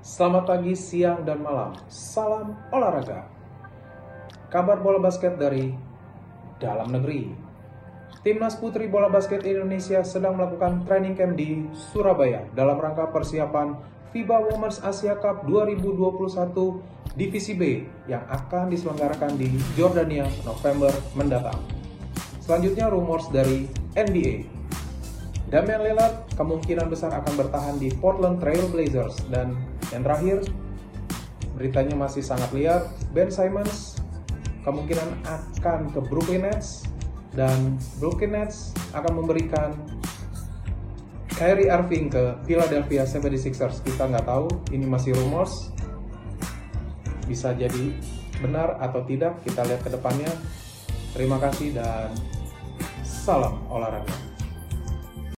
Selamat pagi, siang, dan malam. Salam olahraga. Kabar bola basket dari dalam negeri. Timnas Putri Bola Basket Indonesia sedang melakukan training camp di Surabaya dalam rangka persiapan FIBA Women's Asia Cup 2021 Divisi B yang akan diselenggarakan di Jordania November mendatang. Selanjutnya rumors dari NBA. Damian Lillard kemungkinan besar akan bertahan di Portland Trail Blazers dan yang terakhir beritanya masih sangat liar Ben Simmons kemungkinan akan ke Brooklyn Nets. Dan Brooklyn Nets akan memberikan Kyrie Irving ke Philadelphia 76ers. Kita nggak tahu ini masih rumors. Bisa jadi benar atau tidak kita lihat ke depannya. Terima kasih dan salam olahraga